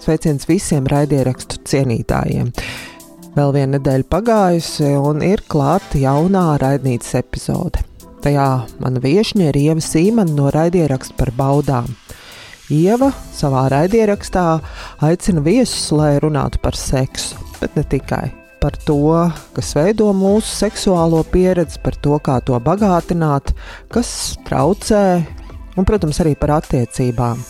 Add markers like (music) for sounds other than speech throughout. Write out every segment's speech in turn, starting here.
Sveiciens visiem raidierakstu cienītājiem! Vēl viena nedēļa pagājusi, un ir klāta jaunā raidnīcas epizode. Tajā mana viesne ir Ieva Sīmana no raidieraksta par baudām. Ieva savā raidierakstā aicina viesus, lai runātu par seksu, bet ne tikai par to, kas veido mūsu seksuālo pieredzi, par to, kā to bagātināt, kas traucē, un, protams, arī par attiecībām.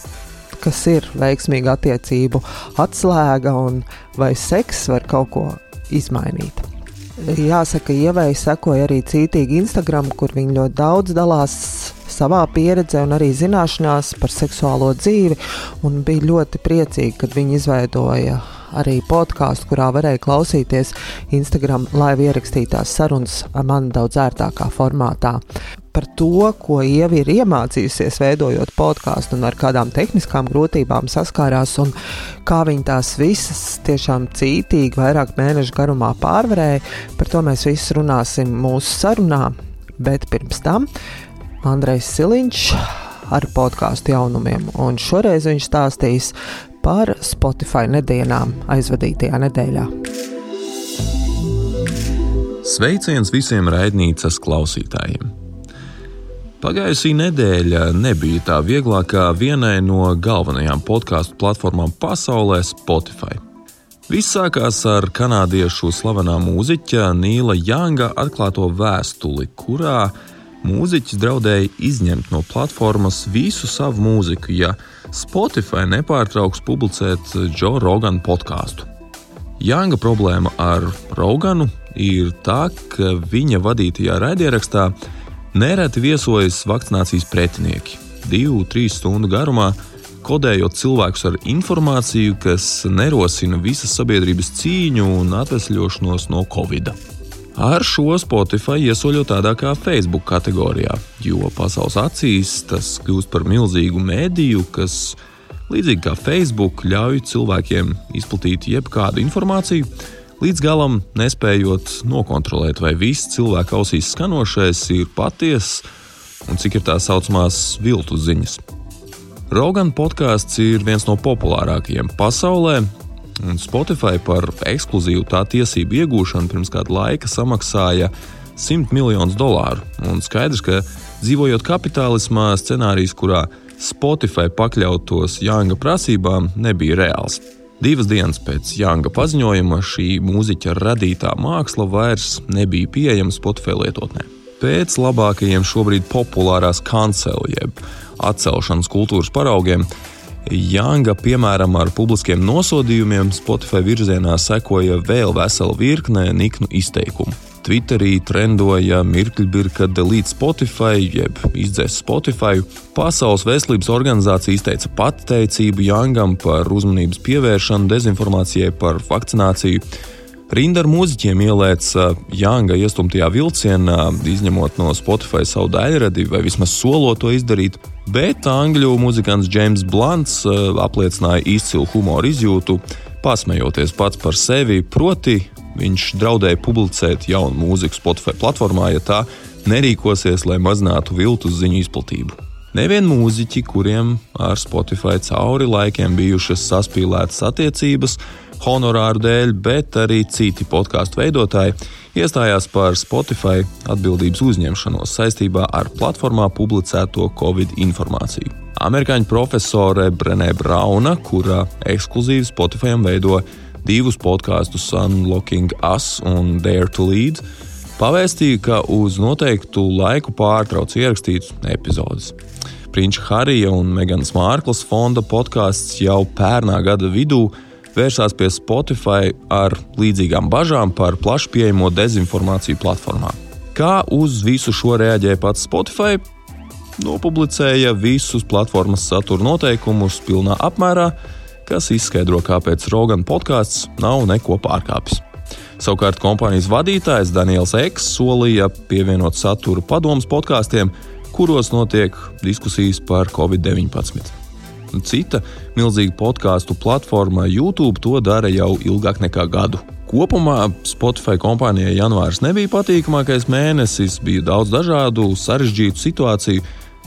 Kas ir veiksmīga attiecību atslēga, un vai seks var kaut ko izmainīt? Jāsaka, ievai sekoja arī cītīgi Instagram, kur viņi ļoti daudz dalās savā pieredzē un arī zināšanās par seksuālo dzīvi. Un bija ļoti priecīgi, kad viņi izveidoja arī podkāstu, kurā varēja klausīties Instagram laivu ierakstītās sarunas man daudz ērtākā formātā par to, ko Ieva ir iemācījusies veidojot podkāstu un ar kādām tehniskām grūtībām saskārās un kā viņa tās visas tiešām cītīgi vairāk mēnešu garumā pārvarēja. Par to mēs visi runāsim mūsu sarunā, bet pirms tam Andrejs Siliņš ar podkāstu jaunumiem, un šoreiz viņš stāstīs par Spotify nedēļām aizvadītajā nedēļā. Sveiciens visiem raidnīcas klausītājiem! Pagājusī nedēļa nebija tā vieglākā vienai no galvenajām podkāstu platformām pasaulē - Spotify. Viss sākās ar kanādiešu slavenā mūziķa Nīla Janga atklāto vēstuli, kurā mūziķis draudēja izņemt no platformas visu savu mūziku, ja Spotify nepārtrauks publicēt Joe Rogana podkāstu. Janga problēma ar Roganu ir tā, ka viņa vadītajā raidierakstā Nereti viesojas vakcinācijas pretinieki. Divu, trīs stundu garumā kodējot cilvēkus ar informāciju, kas nerosina visas sabiedrības cīņu un atvesļošanos no Covid. Ar šo Spotify iesoļo tādā kā Facebook kategorijā, jo pasaules acīs tas kļūst par milzīgu mēdīju, kas, līdzīgi kā Facebook, ļauj cilvēkiem izplatīt jebkādu informāciju, līdz galam nespējot nokontrolēt, vai viss cilvēka ausīs skanošais ir patiess un cik ir tā saucamās viltu ziņas. Rogan podkāsts ir viens no populārākajiem pasaulē, un Spotify par ekskluzīvu tā tiesību iegūšanu pirms kāda laika samaksāja 100 miljonus dolāru. Un skaidrs, ka dzīvojot kapitālismā, scenārijs, kurā Spotify pakļautos Jāņa prasībām, nebija reāls. Divas dienas pēc Jāņa paziņojuma šī mūziķa radītā māksla vairs nebija pieejama Spotify lietotnē. Pēc labākajiem šobrīd populārās kancelu jeb atcelšanas kultūras paraugiem Jāņa, piemēram, ar publiskiem nosodījumiem Spotify virzienā sekoja vēl vesela virkne niknu izteikumu. Twitterī trendoja mirkļbirka delete Spotify, jeb izdzēs Spotify. Pasaules veselības organizācija izteica pateicību Jāngam par uzmanības pievēršanu dezinformācijai par vakcināciju. Rinda ar mūziķiem ielēca Jānga iestumtajā vilcienā, izņemot no Spotify savu daļradi, vai vismaz solot to izdarīt, bet angļu muzikants James Blants eh, apliecināja izcilu humoru izjūtu, pasmejoties pats par sevi, proti Viņš draudēja publicēt jaunu mūziku Spotify platformā, ja tā nerīkosies, lai mazinātu viltus ziņu izplatību. Nevien mūziķi, kuriem ar Spotify cauri laikiem bijušas saspīlētas attiecības, honorāru dēļ, bet arī citi podkāstu veidotāji iestājās par Spotify atbildības uzņemšanos saistībā ar platformā publicēto Covid informāciju. Amerikāņu profesore Brenē Brauna, kura ekskluzīvi Spotify veido divus podkāstus Unlocking Us un Dare to Lead, pavēstīja, ka uz noteiktu laiku pārtrauc ierakstīt epizodes. Prinča Harija un Meganas Mārklas fonda podkāsts jau pērnā gada vidū vērsās pie Spotify ar līdzīgām bažām par plašu pieejamo dezinformāciju platformā. Kā uz visu šo reaģēja pats Spotify? Nopublicēja visus platformas satura noteikumus pilnā apmērā, kas izskaidro, kāpēc Rogan podkāsts nav neko pārkāpis. Savukārt kompānijas vadītājs Daniels Eks solīja pievienot saturu padomus podkāstiem, kuros notiek diskusijas par Covid-19. Cita milzīga podkāstu platforma YouTube to dara jau ilgāk nekā gadu. Kopumā Spotify kompānijai janvārs nebija patīkamākais mēnesis, bija daudz dažādu sarežģītu situāciju,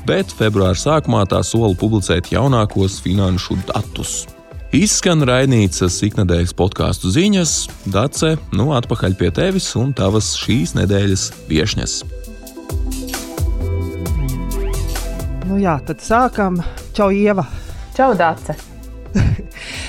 bet februāra sākumā tā sola publicēt jaunākos finanšu datus. Izskan raidītas iknedēļas podkāstu ziņas, Dace, nu atpakaļ pie tevis un tavas šīs nedēļas viešņas. Nu jā, tad sākam. Čau, Ieva! Čau, Dārce!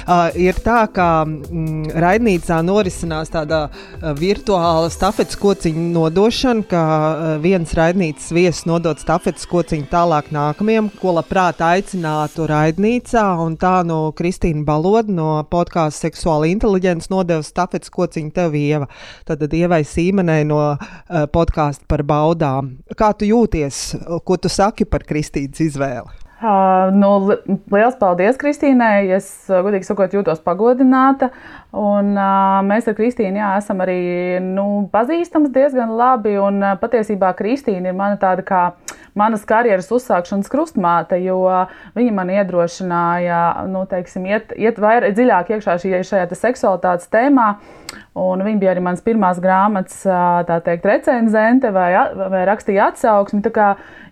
Uh, ir tā, ka mm, raidnīcā norisinās tāda uh, virtuāla stafetes kociņa nodošana, ka uh, viens raidnīcas viesis nodod stafetes kociņu tālāk nākamajam, ko labprāt aicinātu raidnīcā. Un tā no Kristīna Baloda no podkāstu seksuāla inteliģence nodeva stafetes kociņu tev, Ieva. Tad Ievai Sīmenei no uh, podkāstu par baudām. Kā tu jūties? Ko tu saki par Kristīnas izvēli? Uh, nu, liels paldies Kristīnai. Es, godīgi sakot, jūtos pagodināta. Un, uh, mēs ar Kristīnu jā, esam arī nu, pazīstami diezgan labi. Un, uh, patiesībā Kristīna ir mana tāda kā manas karjeras uzsākšanas krustmāte, jo viņa man iedrošināja nu, teiksim, iet, iet vairāk dziļāk iekšā šajā seksualitātes tēmā. Un viņa bija arī mans pirmās grāmatas teikt, recenzente vai, vai rakstīja atsauksmi. Tā kā,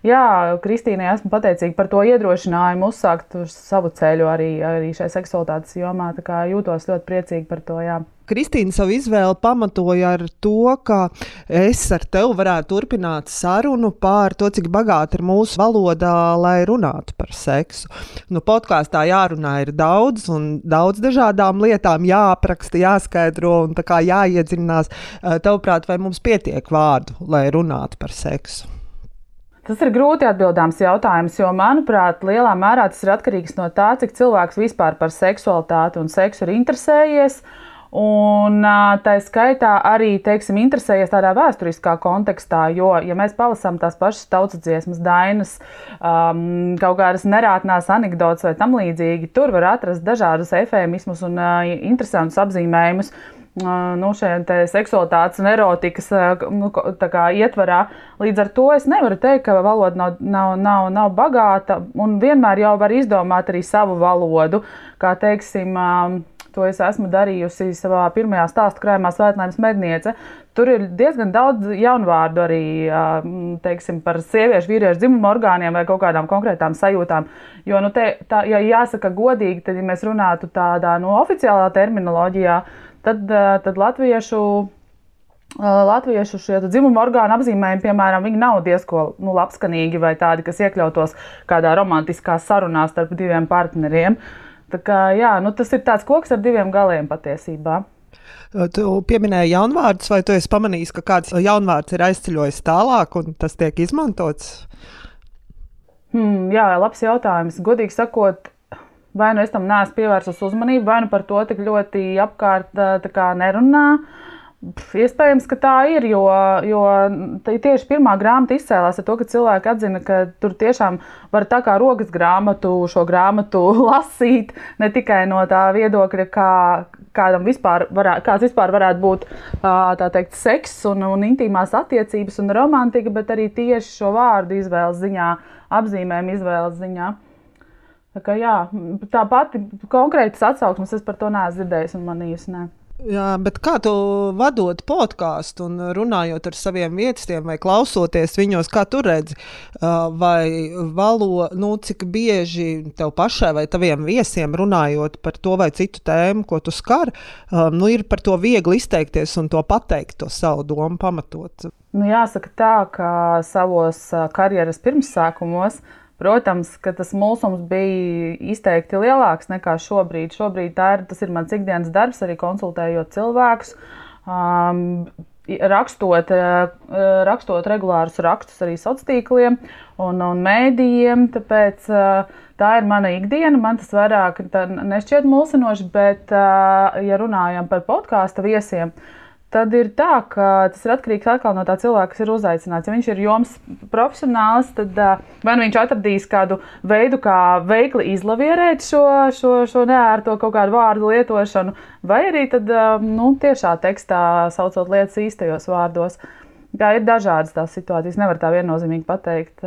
jā, Kristīnai esmu pateicīga par to iedrošinājumu uzsākt savu ceļu arī, arī šajā seksualitātes jomā. Jūtos ļoti priecīgi par to. Jā. Kristīna savu izvēli pamatoja ar to, ka es ar tevi varētu turpināt sarunu par to, cik bagāta ir mūsu valoda, lai runātu par seksu. Nu, podkāstā jārunā ir daudz, un daudz dažādām lietām jāapraksta, jāskaidro un jāiedziļinās. Eh, tavuprāt, vai mums pietiek vārdu, lai runātu par seksu? Tas ir grūti atbildāms jautājums, jo, manuprāt, lielā mērā tas ir atkarīgs no tā, cik cilvēks vispār par seksualitāti un seksu ir interesējies. Un tā skaitā arī teiksim, interesējies tādā vēsturiskā kontekstā, jo, ja mēs palasām tās pašas tautas dziesmas, dainas, um, kaut kādas nerātnās anekdotas vai tam līdzīgi, tur var atrast dažādus efēmismus un uh, interesantus apzīmējumus. Uh, nu, šajā seksualitātes un erotikas nu, ietvarā. Līdz ar to es nevaru teikt, ka valoda nav, nav, nav, nav bagāta, un vienmēr jau var izdomāt arī savu valodu. Kā teiksim, To es esmu darījusi savā pirmajā stāstu krājumā, Svētlaimes medniece. Tur ir diezgan daudz jaunu vārdu arī teiksim, par sieviešu, vīriešu dzimumu orgāniem vai kaut kādām konkrētām sajūtām. Jo, nu, te, tā, ja jāsaka godīgi, tad, ja mēs runātu tādā no nu, oficiālā terminoloģijā, tad, tad latviešu Latviešu šie dzimumu orgānu apzīmējumi, piemēram, nav diezko nu, labskanīgi vai tādi, kas iekļautos kādā romantiskā sarunā starp diviem partneriem. Tā kā, jā, nu, tas ir tāds koks ar diviem galiem patiesībā. Tu pieminēji jaunvārdus, vai tu esi pamanījis, ka kāds jaunvārds ir aizceļojis tālāk un tas tiek izmantots? Hmm, jā, labs jautājums. Godīgi sakot, vai nu es tam neesmu pievērsus uzmanību, vai nu par to tik ļoti apkārt nerunā. Uh, Iespējams, ka tā ir, jo, jo tieši pirmā grāmata izcēlās ar to, ka cilvēki atzina, ka tur tiešām var tā kā rokas grāmatu, šo grāmatu (laughs) lasīt ne tikai no tā viedokļa, kā, kādam vispār varētu, kāds vispār varētu būt teikt, seks un, un intīmās attiecības un romantika, bet arī tieši šo vārdu izvēles ziņā, apzīmējumu izvēles ziņā. Tā, kā, jā, tā pati konkrētas atsauksmes es par to neesmu dzirdējis un manījusi. Ne. Jā, bet kā tu vadot podkāstu un runājot ar saviem viesiem vai klausoties viņos, kā tu redzi, vai valo, nu, cik bieži tev pašai vai taviem viesiem runājot par to vai citu tēmu, ko tu skar, nu, ir par to viegli izteikties un to pateikt, to savu domu pamatot? Nu, jāsaka tā, ka savos karjeras pirmsākumos Protams, ka tas mūsums bija izteikti lielāks nekā šobrīd. Šobrīd ir, tas ir mans ikdienas darbs, arī konsultējot cilvēkus. Um, rakstot, uh, rakstot regulārus rakstus arī sociāliem tīkliem un, un mēdījiem. Tāpēc uh, tā ir mana ikdiena. Man tas vairāk nešķiet mulsinoši, bet, ja runājam par podkāstu viesiem, tad ir tā, ka tas ir atkarīgs atkal no tā cilvēka, kas ir uzaicināts. Ja viņš ir joms profesionāls, tad vai nu viņš atradīs kādu veidu, kā veikli izlavierēt šo, šo, šo neērto kaut kādu vārdu lietošanu, vai arī tad, nu, tiešā tekstā saucot lietas īstajos vārdos. Tā ir dažādas tās situācijas, nevar tā viennozīmīgi pateikt.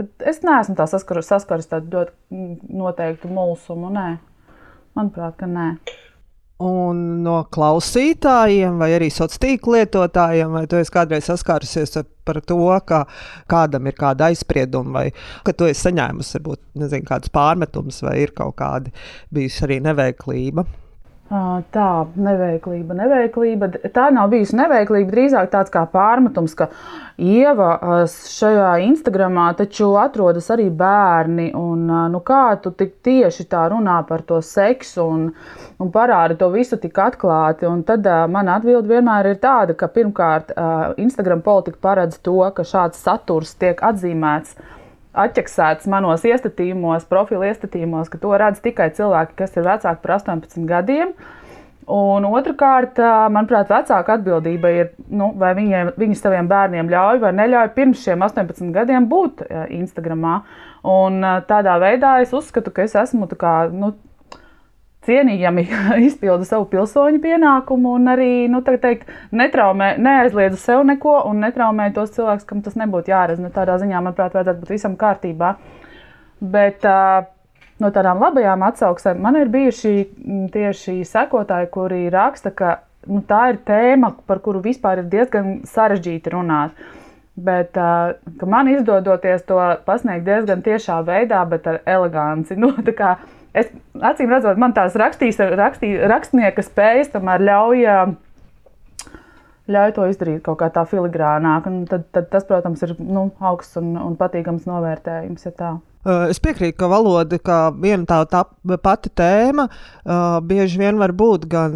Bet es neesmu tā saskaris, saskaris tādu ļoti noteiktu mulsumu. Nē, manuprāt, ka nē. Un no klausītājiem, vai arī sociālo tīklu lietotājiem, vai tu esi kādreiz saskārusies ar to, ka kādam ir kāda aizsprieduma, vai ka tu esi saņēmusi, varbūt, nezinu, kādas pārmetumus, vai ir kaut kāda bijusi arī neveiklība. Tā neveiklība, neveiklība. Tā nav bijusi neveiklība, drīzāk tāds kā pārmetums, ka Ieva šajā Instagramā taču atrodas arī bērni. Un, nu, kā tu tik tieši tā runā par to seksu un, un parādi to visu tik atklāti? Un tad man atbilde vienmēr ir tāda, ka pirmkārt Instagram politika paredz to, ka šāds saturs tiek atzīmēts atķeksēts manos iestatījumos, profilu iestatījumos, ka to redz tikai cilvēki, kas ir vecāki par 18 gadiem. Un otrkārt, manuprāt, vecāka atbildība ir, nu, vai viņiem, viņi saviem bērniem ļauj vai neļauj pirms šiem 18 gadiem būt Instagramā. Un tādā veidā es uzskatu, ka es esmu kā, nu, cienījami (laughs) izpilda savu pilsoņu pienākumu un arī nu, teikt, netraumē, neaizliedzu sev neko un netraumēju tos cilvēkus, kam tas nebūtu jāredz. Nu, tādā ziņā, manuprāt, vajadzētu būt visam kārtībā. Bet no tādām labajām atsauksmēm man ir bijuši tieši sekotāji, kuri raksta, ka nu, tā ir tēma, par kuru vispār ir diezgan sarežģīti runāt. Bet man izdodoties to pasniegt diezgan tiešā veidā, bet ar eleganci. (laughs) Nu, Es acīm redzot, man tās rakstīs, rakstī, rakstnieka spējas tomēr ļauj, ļauj to izdarīt kaut kā tā filigrānāk. Tad, tad tas, protams, ir nu, augsts un, un patīkams novērtējums. Ja Es piekrītu, ka valoda, kā viena tā, tā pati tēma, bieži vien var būt gan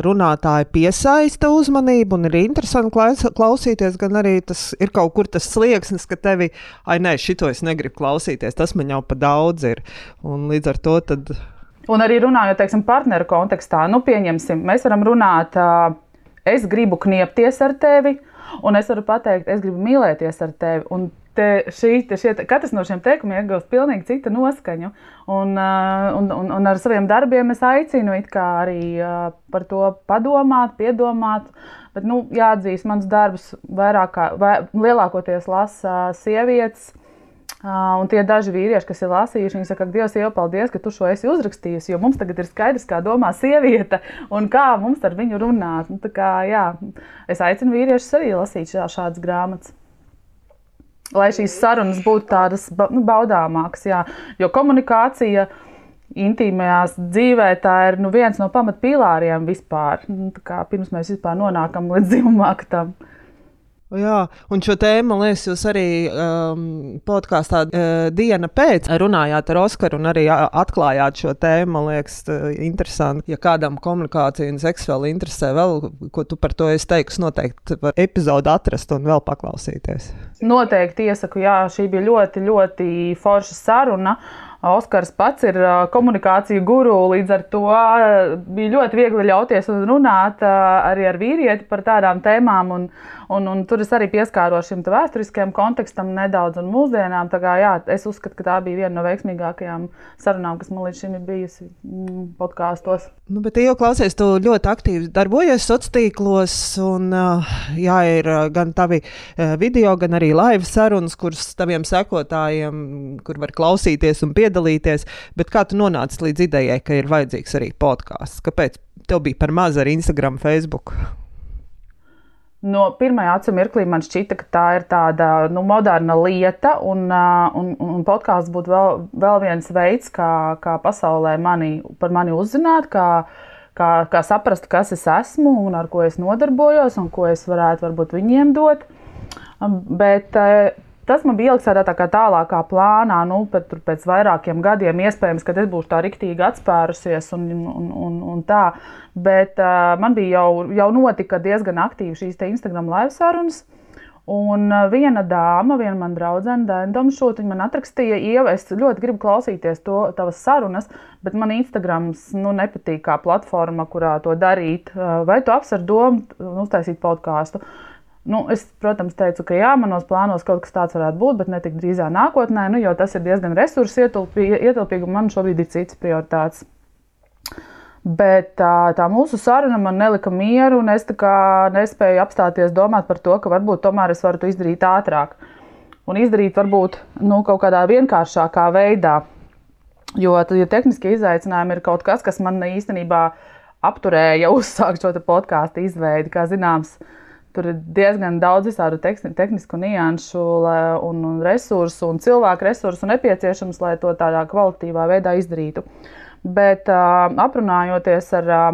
runātāja piesaista uzmanību, un ir interesanti klausīties, gan arī tas ir kaut kur tas slieksnis, ka tevi, ai, nē, šito es negribu klausīties, tas man jau pa daudz ir. Un līdz ar to tad. Un arī runājot, teiksim, partneru kontekstā, nu, pieņemsim, mēs varam runāt, es gribu kniepties ar tevi, un es varu pateikt, es gribu mīlēties ar tevi. Un te, šī, te šie, katrs no šiem teikumiem iegūst pilnīgi citu noskaņu. Un, un, un, un ar saviem darbiem es aicinu arī par to padomāt, piedomāt. Bet, nu, jāatzīst, mans darbs vairāk vai, lielākoties lasa sievietes. Un tie daži vīrieši, kas ir lasījuši, viņi saka, ka Dievs jau paldies, ka tu šo esi uzrakstījis, jo mums tagad ir skaidrs, kā domā sieviete un kā mums ar viņu runāt. Nu, kā, jā, es aicinu vīriešus arī lasīt šā, šādas grāmatas lai šīs sarunas būtu tādas nu, baudāmākas. Jā. Jo komunikācija intīmajā dzīvē tā ir nu, viens no pamatpīlāriem vispār. Nu, pirms mēs vispār nonākam līdz dzimumā, tam. Jā, un šo tēmu, man liekas, jūs arī um, podkāstā uh, diena pēc runājāt ar Oskaru un arī atklājāt šo tēmu. Man liekas, interesanti. Ja kādam komunikācija un seksuāli interesē, vēl, ko tu par to esi teikusi, noteikti var epizodu atrast un vēl paklausīties. Noteikti iesaku, jā, šī bija ļoti, ļoti forša saruna. Oskars pats ir komunikāciju guru, līdz ar to bija ļoti viegli ļauties runāt arī ar vīrieti par tādām tēmām. Un, un, un tur es arī pieskāros šim vēsturiskajam kontekstam nedaudz un mūsdienām. Kā, jā, es uzskatu, ka tā bija viena no veiksmīgākajām sarunām, kas man līdz šim ir bijusi mm, podkāstos. Nu, bet, ja klausies, tu ļoti aktīvi darbojies sociālos tīklos, un jā, ir gan tavi video, gan arī laiva sarunas, kuras taviem sekotājiem, kur var klausīties un piedalīties, bet kā tu nonāci līdz idejai, ka ir vajadzīgs arī podkāsts? Kāpēc tev bija par maz ar Instagram, Facebook? No pirmā acu mirklī man šķita, ka tā ir tāda nu, moderna lieta, un, un, un podkāsts būtu vēl, vēl viens veids, kā, kā pasaulē mani, par mani uzzināt, kā, kā, kā saprast, kas es esmu un ar ko es nodarbojos, un ko es varētu varbūt viņiem dot. Bet Tas man bija ieliks tādā tā kā tālākā plānā, nu, pēc, pēc vairākiem gadiem. Iespējams, ka es būšu tā riktīgi atspērusies un, un, un, un tā. Bet uh, man bija jau, jau notika diezgan aktīvi šīs Instagram live sarunas. Un viena dāma, viena mana draudzene, Dēna Domšūta, man atrakstīja, Ieva, es ļoti gribu klausīties to tavas sarunas, bet man Instagrams nu, nepatīk kā platforma, kurā to darīt. Vai tu apsver domu uztaisīt podkāstu? Nu, es, protams, teicu, ka jā, manos plānos kaut kas tāds varētu būt, bet ne tik drīzā nākotnē, nu, jo tas ir diezgan resursu ietilpīgi un man šobrīd ir cits prioritāts. Bet tā, tā mūsu saruna man nelika mieru, un es nespēju apstāties domāt par to, ka varbūt tomēr es varu to izdarīt ātrāk. Un izdarīt varbūt nu, kaut kādā vienkāršākā veidā. Jo, jo tehniskie izaicinājumi ir kaut kas, kas man īstenībā apturēja (laughs) uzsākt šo podkāstu izveidi. Kā zināms, tur ir diezgan daudz visādu tehnisku nianšu un, un resursu un cilvēku resursu nepieciešams, lai to tādā kvalitīvā veidā izdarītu. Bet uh, aprunājoties ar uh,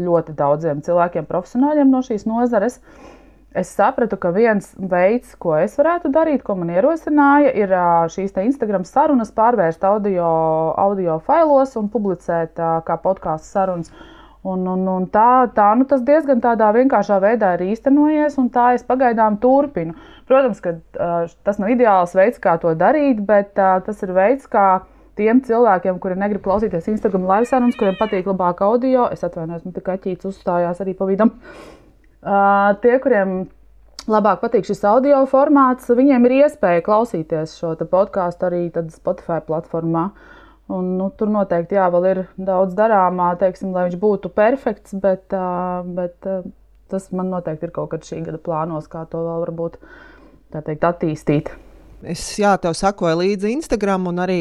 ļoti daudziem cilvēkiem, profesionāļiem no šīs nozares, es sapratu, ka viens veids, ko es varētu darīt, ko man ierosināja, ir šīs Instagram sarunas pārvērst audio, audio failos un publicēt kā podkāstu sarunas. Un, un, un tā, tā nu, tas diezgan tādā vienkāršā veidā ir īstenojies, un tā es pagaidām turpinu. Protams, ka uh, tas nav ideāls veids, kā to darīt, bet uh, tas ir veids, kā tiem cilvēkiem, kuri negrib klausīties Instagram live sarunas, kuriem patīk labāk audio, es atvainojos, man tikai ķīts uzstājās arī pa vidam. Uh, tie, kuriem labāk patīk šis audio formāts, viņiem ir iespēja klausīties šo podkāstu arī Spotify platformā. Un, nu, tur noteikti jā, vēl ir daudz darāmā, teiksim, lai viņš būtu perfekts, bet, bet tas man noteikti ir kaut kad šī gada plānos, kā to vēl varbūt teikt, attīstīt. Es jā, tev sakoju līdzi Instagram, un arī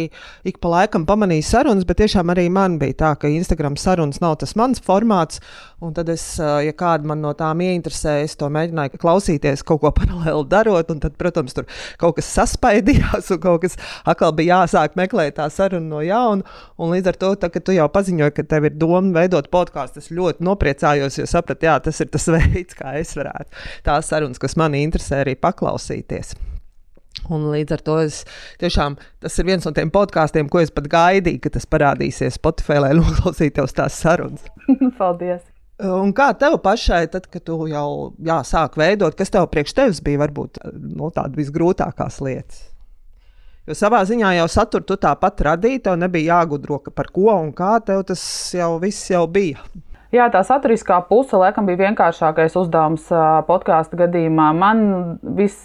ik pa laikam pamanīju sarunas, bet tiešām arī man bija tā, ka Instagram sarunas nav tas mans formāts. Un tad, es, ja kāda man no tām ieinteresēja, es to mēģināju klausīties, kaut ko (laughs) paralēli darot. Tad, protams, tur kaut kas saspaidījās, un kaut kas atkal bija jāsāk meklēt tā saruna no jauna. Un līdz ar to, tā, kad tu jau paziņoji, ka tev ir doma veidot podkāstu, es ļoti nopriecājos, jo sapratu, jā, tas ir tas (laughs) veids, kā es varētu tās sarunas, kas man interesē, arī paklausīties. Un līdz ar to es tiešām tas ir viens no tiem podkāstiem, ko es pat gaidīju, ka tas parādīsies Spotify, lai (laughs) noklausītos tās sarunas. (laughs) Paldies! Un kā tev pašai, tad, kad tu jau jā, sāki veidot, kas tev priekš tevis bija varbūt no, tādas visgrūtākās lietas? Jo savā ziņā jau saturu tu tāpat radīji, tev nebija jāgudro par ko un kā tev tas jau viss jau bija. Jā, tā saturiskā puse laikam bija vienkāršākais uzdevums podkāstu gadījumā. Man vis,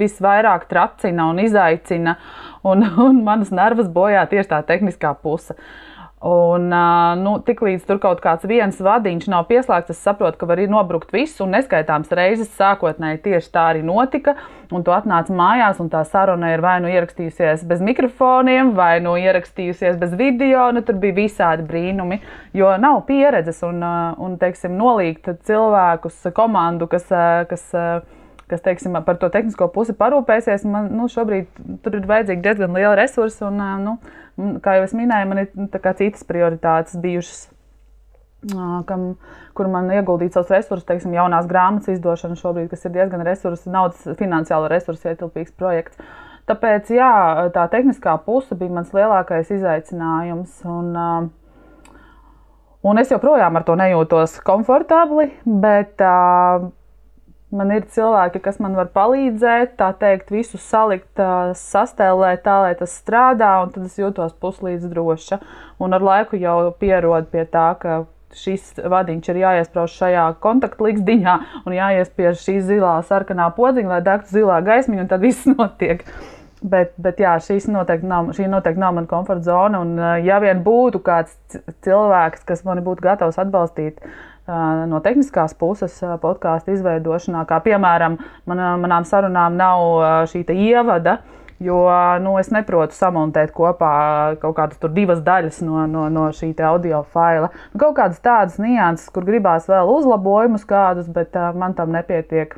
visvairāk tracina un izaicina, un, un manas nervas bojā tieši tā tehniskā puse. Uh, Un, nu, Tiklīdz tur kaut kāds viens vadiņš nav pieslēgts, es saprotu, ka var nobrukt visu, un neskaitāms reizes sākotnēji tieši tā arī notika. Un tu atnāc mājās, un tā saruna ir vai nu ierakstījusies bez mikrofoniem, vai nu ierakstījusies bez video. Nu, tur bija visādi brīnumi, jo nav pieredzes un, un teiksim, nolīgt cilvēkus, komandu, kas. kas kas teiksim, par to tehnisko pusi parūpēsies. Man nu, šobrīd tur ir vajadzīgi diezgan liela resursa, un nu, kā jau es minēju, man ir citas prioritātes bijušas. Kam, kur man ieguldīt savus resursus, teiksim, jaunās grāmatas izdošana šobrīd, kas ir diezgan resursu, naudas, finansiāla resursu ietilpīgs projekts. Tāpēc, jā, tā tehniskā puse bija mans lielākais izaicinājums. Un, un es joprojām ar to nejūtos komfortabli, bet uh, Man ir cilvēki, kas man var palīdzēt, tā teikt, visu salikt, sastēlēt tā, lai tas strādā, un tad es jūtos puslīdz droša. Un ar laiku jau pierod pie tā, ka šis vadiņš ir jāiesprāž šajā kontaktlikstiņā un jāiespiež šī zilā sarkanā podziņa, lai degtu zilā gaismiņa, un tad viss (laughs) notiek. Bet, bet jā, noteikti nav, šī noteikti nav mana komforta zona. Un, ja vien būtu kāds cilvēks, kas mani būtu gatavs atbalstīt no tehniskās puses podkāstu izveidošanā, kā piemēram man, manām sarunām nav šī ievada. Jo nu, es neprotu samontēt kopā kaut kādas divas daļas no, no, no šī audio faila. Nu, kaut kādas tādas nianses, kur gribās vēl uzlabojumus kādus, bet uh, man tam nepietiek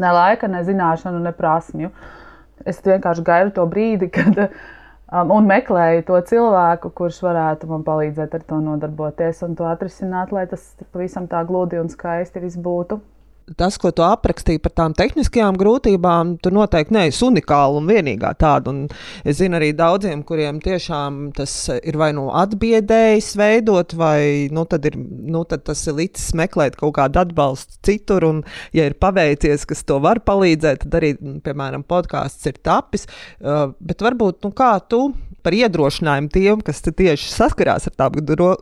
ne laika, ne zināšanu, ne prasmju. Es vienkārši gaidu to brīdi, kad uh, um, un meklēju to cilvēku, kurš varētu man palīdzēt ar to nodarboties un to atrisināt, lai tas pavisam tā gludi un skaisti viss būtu tas, ko tu aprakstīji par tām tehniskajām grūtībām, tu noteikti neesi unikāla un vienīgā tāda. Un es zinu arī daudziem, kuriem tiešām tas ir vai nu atbiedējis veidot, vai nu, tad, ir, nu, tad tas ir licis meklēt kaut kādu atbalstu citur. Un, ja ir paveicies, kas to var palīdzēt, tad arī, piemēram, podkāsts ir tapis. Uh, bet varbūt, nu, kā tu par iedrošinājumu tiem, kas tieši saskarās ar tām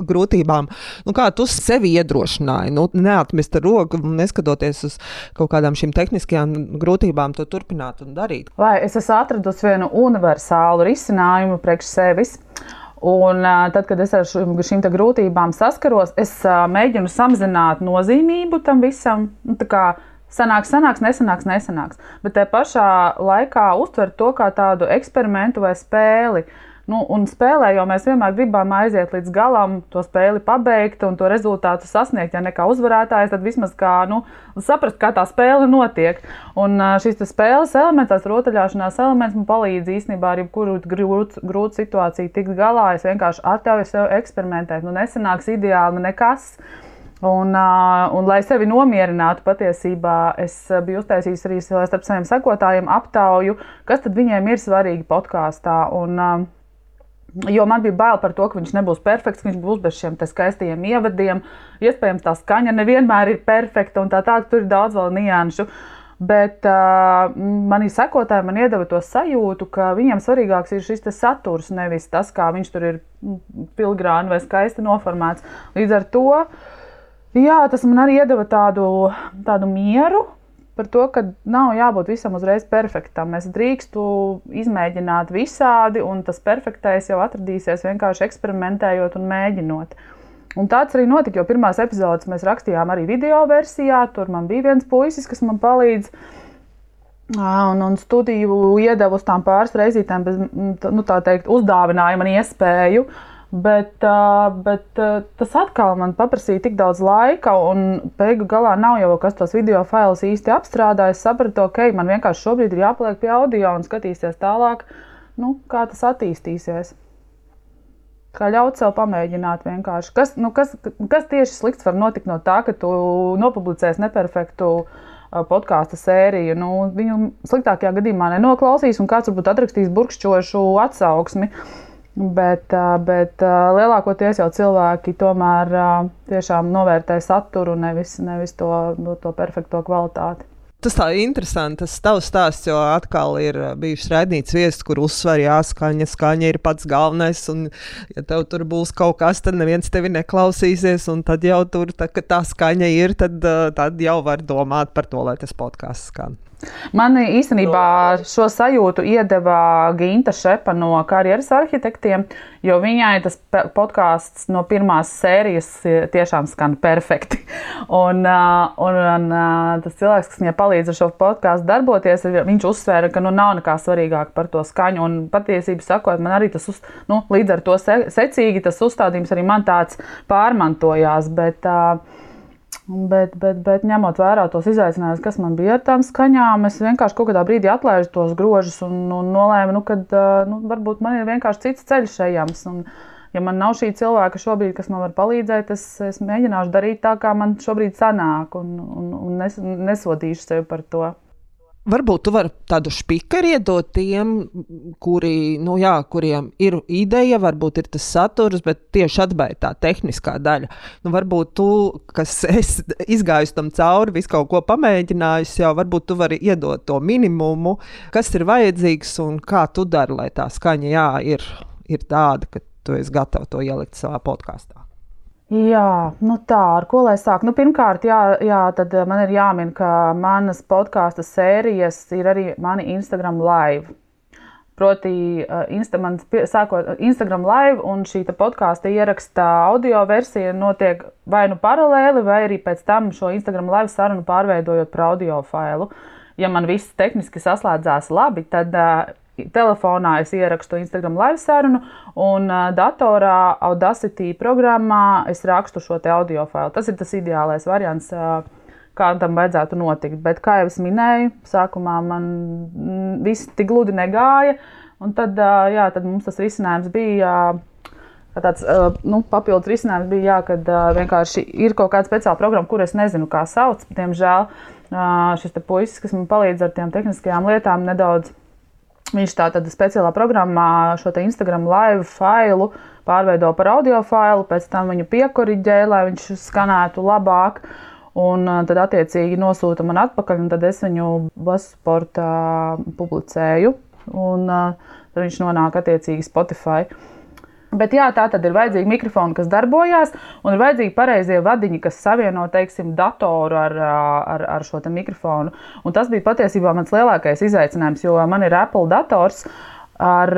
grūtībām. Nu, kā tu sevi iedrošināji? Nu, neatmest roku, neskatoties uz kaut kādām šīm tehniskajām grūtībām, to turpināt un darīt. Vai es esmu atradusi vienu universālu risinājumu priekš sevis? Un, uh, tad, kad es ar šīm, grūtībām saskaros, es uh, mēģinu samazināt nozīmību tam visam. Nu, Sanāks, sanāks, nesanāks, nesanāks. Bet tajā pašā laikā uztvert to kā tādu eksperimentu vai spēli. Nu, un spēlē jau mēs vienmēr gribam aiziet līdz galam, to spēli pabeigt un to rezultātu sasniegt. Ja ne kā uzvarētājs, tad vismaz kā, nu, saprast, kā tā spēle notiek. Un šis spēles elements, tās rotaļāšanās elements man palīdz īstenībā ar jebkuru grūtu, grūtu situāciju tikt galā. Es vienkārši atļauju sev eksperimentēt. Nu, nesanāks ideāli nekas. Un, uh, un, lai sevi nomierinātu, patiesībā es biju uztaisījis arī starp saviem sekotājiem aptauju, kas tad viņiem ir svarīgi podkāstā. Un, uh, Jo man bija bail par to, ka viņš nebūs perfekts, ka viņš būs bez šiem skaistiem ievadiem. Iespējams, tā skaņa nevienmēr ir perfekta un tā tālāk. Tur ir daudz vēl nianšu. Bet uh, manī sekotāji man iedeva to sajūtu, ka viņiem svarīgāks ir šis saturs, nevis tas, kā viņš tur ir pilgrāni vai skaisti noformēts. Līdz ar to jā, tas man arī iedeva tādu, tādu mieru, par to, ka nav jābūt visam uzreiz perfektam. Es drīkstu izmēģināt visādi, un tas perfektais jau atradīsies vienkārši eksperimentējot un mēģinot. Un tāds arī notika, jo pirmās epizodes mēs rakstījām arī video versijā. Tur man bija viens puisis, kas man palīdz. Un, un studiju iedevu uz tām pāris reizītēm, bez, nu, tā teikt, uzdāvināja man iespēju uh, Bet, bet tas atkal man paprasīja tik daudz laika, un beigu galā nav jau kas tos video failus īsti apstrādā. Es sapratu, ka okay, man vienkārši šobrīd ir jāpaliek pie audio un skatīties tālāk, nu, kā tas attīstīsies. Kā ļaut sev pamēģināt vienkārši. Kas, nu, kas, kas tieši slikts var notikt no tā, ka tu nopublicēsi neperfektu podkāstu sēriju? Nu, viņu sliktākajā gadījumā nenoklausīs, un kāds varbūt atrakstīs burkšķošu atsauksmi. Uh, Bet, bet lielākoties jau cilvēki tomēr tiešām novērtē saturu, nevis, nevis to, no to perfekto kvalitāti. Tas tā ir interesanti. Tas tavs stāsts, jo atkal ir bijušas raidīts viesis, kur uzsver, jā, skaņa, skaņa ir pats galvenais. Un, ja tev tur būs kaut kas, tad neviens tevi neklausīsies. Un tad jau tur, tā, kad tā skaņa ir, tad, tad jau var domāt par to, lai tas podkāsts skan. Man īstenībā šo sajūtu iedeva Ginta Šepa no karjeras arhitektiem, jo viņai tas podkāsts no pirmās sērijas tiešām skan perfekti. (laughs) Un, un, un tas cilvēks, kas viņai palīdz ar šo podkāstu darboties, viņš uzsvēra, ka nu, nav nekā svarīgāk par to skaņu. Un patiesībā sakot, man arī tas uz, nu, līdz ar to secīgi tas uzstādījums arī man tāds pārmantojās. Bet, uh, Bet, bet, bet ņemot vērā tos izaicinājumus, kas man bija ar tām skaņām, es vienkārši kaut kādā brīdī atlaižu tos grožus un, un nolēmu, nu, ka nu, varbūt man ir vienkārši cits ceļš ejams. Un, ja man nav šī cilvēka šobrīd, kas man var palīdzēt, es, es mēģināšu darīt tā, kā man šobrīd sanāk, un, un, un nes, nesodīšu sevi par to. Varbūt tu vari tādu spīkeru iedot tiem, kuri, nu jā, kuriem ir ideja, varbūt ir tas saturs, bet tieši atbaida tā tehniskā daļa. Nu, varbūt tu, kas izgājis tam cauri, visu kaut ko pamēģinājis, jau varbūt tu vari iedot to minimumu, kas ir vajadzīgs un kā tu dari, lai tā skaņa jā, ir, ir tāda, ka tu esi gatavs to ielikt savā podkāstā. Jā, nu tā, ar ko lai sāk? Nu, pirmkārt, jā, jā, tad eh, man ir jāmin, ka manas podkāstu sērijas ir arī mani Instagram live. Proti, eh, Insta, man sākot Instagram live, un šī podkāstu ieraksta audio versija notiek vai nu paralēli, vai arī pēc tam šo Instagram live sarunu pārveidojot par audio failu. Ja man viss tehniski saslēdzās labi, tad uh, telefonā es ierakstu Instagram live sarunu, un uh, datorā Audacity programmā es rakstu šo audio failu. Tas ir tas ideālais variants. Uh, kā tam vajadzētu notikt. Bet, kā jau es minēju, sākumā man viss tik gludi negāja. Un tad, uh, jā, tad mums tas risinājums bija. Tāds nu, papildus risinājums bija, jā, kad vienkārši ir kaut kāda speciāla programma, kuras es nezinu, kā sauc. Diemžēl šis puisis, kas man palīdz ar tām tehniskajām lietām, nedaudz Viņš tātad speciālā programmā šo Instagram live failu pārveido par audio failu, pēc tam viņu piekoriģē, lai viņš skanētu labāk. Un tad, attiecīgi, nosūta man atpakaļ, un tad es viņu Basportā publicēju. Un tad viņš nonāk attiecīgi Spotify. Uh, Bet jā, tā tad ir vajadzīga mikrofona, kas darbojas, un ir vajadzīgi pareizie vadiņi, kas savieno teiksim, datoru ar, ar, ar šo mikrofonu. Un tas bija patiesībā mans lielākais izaicinājums, jo man ir Apple dators ar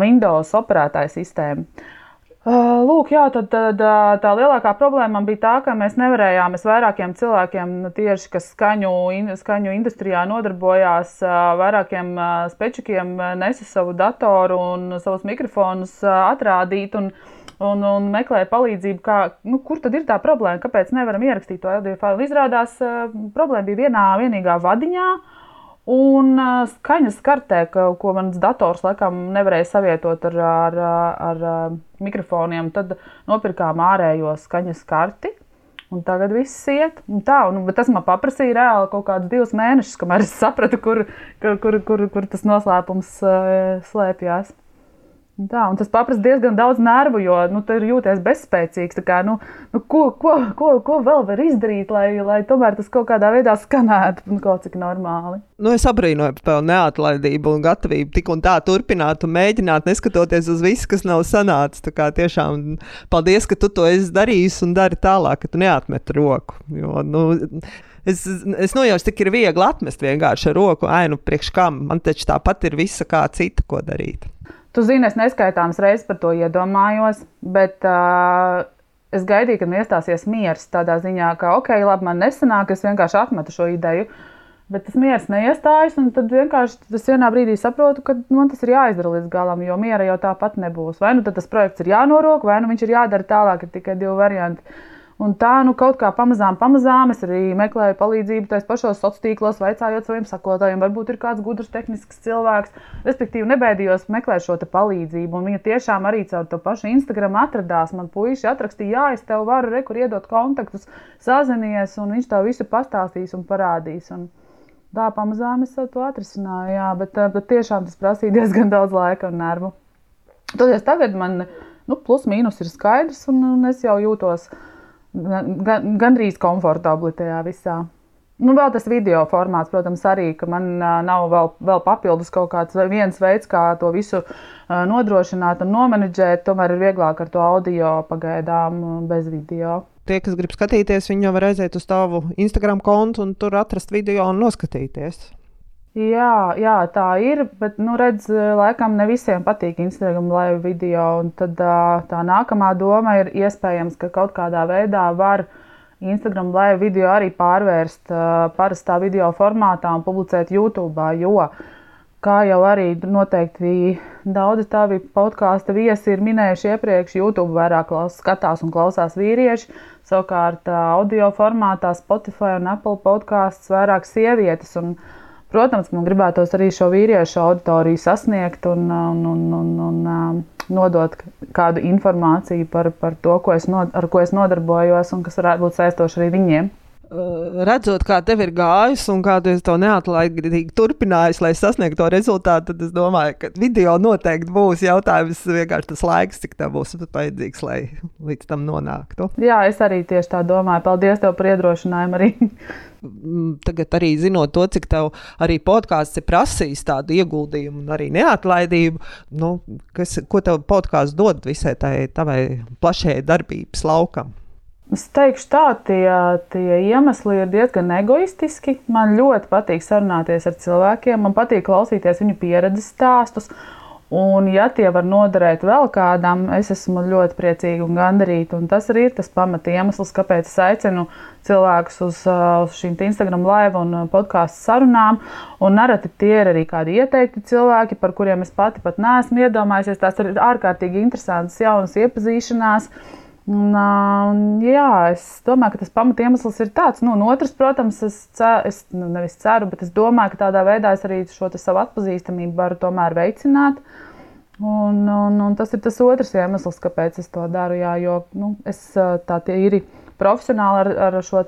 Windows operētāju sistēmu. Lūk, jā, tad, tad tā lielākā problēma bija tā, ka mēs nevarējām, mēs vairākiem cilvēkiem, nu, tieši, kas skaņu, skaņu industrijā nodarbojās, vairākiem spečukiem nesa savu datoru un savus mikrofonus atrādīt. Un, un, un meklēja palīdzību, kā, nu, kur tad ir tā problēma, kāpēc nevaram ierakstīt to audio failu. Izrādās, problēma bija vienā vienīgā vadiņā. Un skaņas kartē, ka, ko mans dators laikam nevarēja savietot ar, ar, ar, ar mikrofoniem, tad nopirkām ārējo skaņas karti. Un tagad viss iet. Un tā, un, tas man paprasīja reāli kaut kādus divus mēnešus, kamēr es sapratu, kur, kur, kur, kur, kur tas noslēpums slēpjas. Tā, tas prasa diezgan daudz nervu, jo nu, tur jūties bezspēcīgs. Kā, nu, nu, ko, ko, ko, ko vēl var izdarīt, lai, lai tomēr tas kaut kādā veidā skanētu nu, kaut cik normāli? Nu, es abrīnoju par tavu neatlaidību un gatavību tik un tā turpināt un mēģināt, neskatoties uz visu, kas nav sanācis. Tiešām paldies, ka tu to esi darījis un dari tālāk, ka tu neatmet roku. Jo, nu, Es, es nojaušu, cik ir viegli atmest vienkārši ar roku ainu priekš kam. Man taču tāpat ir visa kā cita, ko darīt. Tu zini, es neskaitāmas reizes par to iedomājos, bet uh, es gaidīju, kad iestāsies miers tādā ziņā, ka, ok, labi, man nesanāk, es vienkārši atmetu šo ideju. Bet tas miers neiestājas, un tad vienkārši tas vienā brīdī saprotu, ka man tas ir jāizdara līdz galam, jo miera jau tāpat nebūs. Vai nu tas projekts ir jānorok, vai nu viņš ir jādara tālāk, ir tikai divi varianti. Un tā, nu, kaut kā pamazām, pamazām es arī meklēju palīdzību tajos pašos sociālos tīklos, vaicājot saviem sakotājiem, varbūt ir kāds gudrs, tehnisks cilvēks. Respektīvi, nebaidījos meklēt šo palīdzību. Un viņa tiešām arī caur to pašu Instagram atradās. Man puiši atrakstīja, jā, es tev varu rekur iedot kontaktus, sazinies, un viņš tev visu pastāstīs un parādīs. Un tā pamazām es to atrisināju, jā, bet, bet tiešām tas prasīja (laughs) diezgan daudz laika un nervu. Toties tagad man nu, plus mīnus ir skaidrs, un, un es jau jūtos gan, gandrīz komfortabli tajā visā. Nu, vēl tas video formāts, protams, arī, ka man nav vēl, vēl papildus kaut kāds viens veids, kā to visu nodrošināt un nomenedžēt. Tomēr ir vieglāk ar to audio pagaidām bez video. Tie, kas grib skatīties, viņi jau var aiziet uz tavu Instagram kontu un tur atrast video un noskatīties. Jā, jā, tā ir. Bet, nu, redz, laikam ne visiem patīk Instagram live video. Tad tā nākamā doma ir iespējams, ka kaut kādā veidā var Instagram live video arī pārvērst parastā video formātā un publicēt YouTube. Jo, kā jau arī noteikti daudzi tavi podkāstu viesi ir minējuši iepriekš, YouTube vairāk skatās un klausās vīrieši. Savukārt audio formātā Spotify un Apple podkāsts vairāk sievietes. Un, Protams, man gribētos arī šo vīriešu auditoriju sasniegt un, un, un, un, un nodot kādu informāciju par, par to, ko es no, ar ko es nodarbojos un kas varētu būt saistoši arī viņiem redzot, kā tev ir gājis un kā tu to neatlaidīgi turpinājis, lai sasniegtu to rezultātu, tad es domāju, ka video noteikti būs jautājums vienkārši tas laiks, cik tev būs vajadzīgs, lai līdz tam nonāktu. Jā, es arī tieši tā domāju. Paldies tev par iedrošinājumu arī. (laughs) Mm, tagad arī zinot to, cik tev arī podkāsts ir prasījis tādu ieguldījumu un arī neatlaidību, nu, kas, ko tev podkāsts dod visai tai tavai plašajai darbības laukam. Es teikšu, tā tie, tie iemesli ir diezgan egoistiski. Man ļoti patīk sarunāties ar cilvēkiem, man patīk klausīties viņu pieredzes stāstus. Un, ja tie var noderēt vēl kādam, es esmu ļoti priecīga un gandarīta. Un tas arī ir tas pamata iemesls, kāpēc es aicinu cilvēkus uz, uz šīm Instagram live un podkāstu sarunām. Un nereti tie ir arī kādi ieteikti cilvēki, par kuriem es pati pat neesmu iedomājusies. Tās ir ārkārtīgi interesantas, jaunas iepazīšanās. Un, uh, jā, es domāju, ka tas pamata iemesls ir tāds. Nu, otrs, protams, es, cer, es nu, nevis ceru, bet es domāju, ka tādā veidā es arī šo savu atpazīstamību varu tomēr veicināt. Un, un, un tas ir tas otrs iemesls, kāpēc es to daru. Jā, jo nu, es tā ir profesionāli ar, ar šo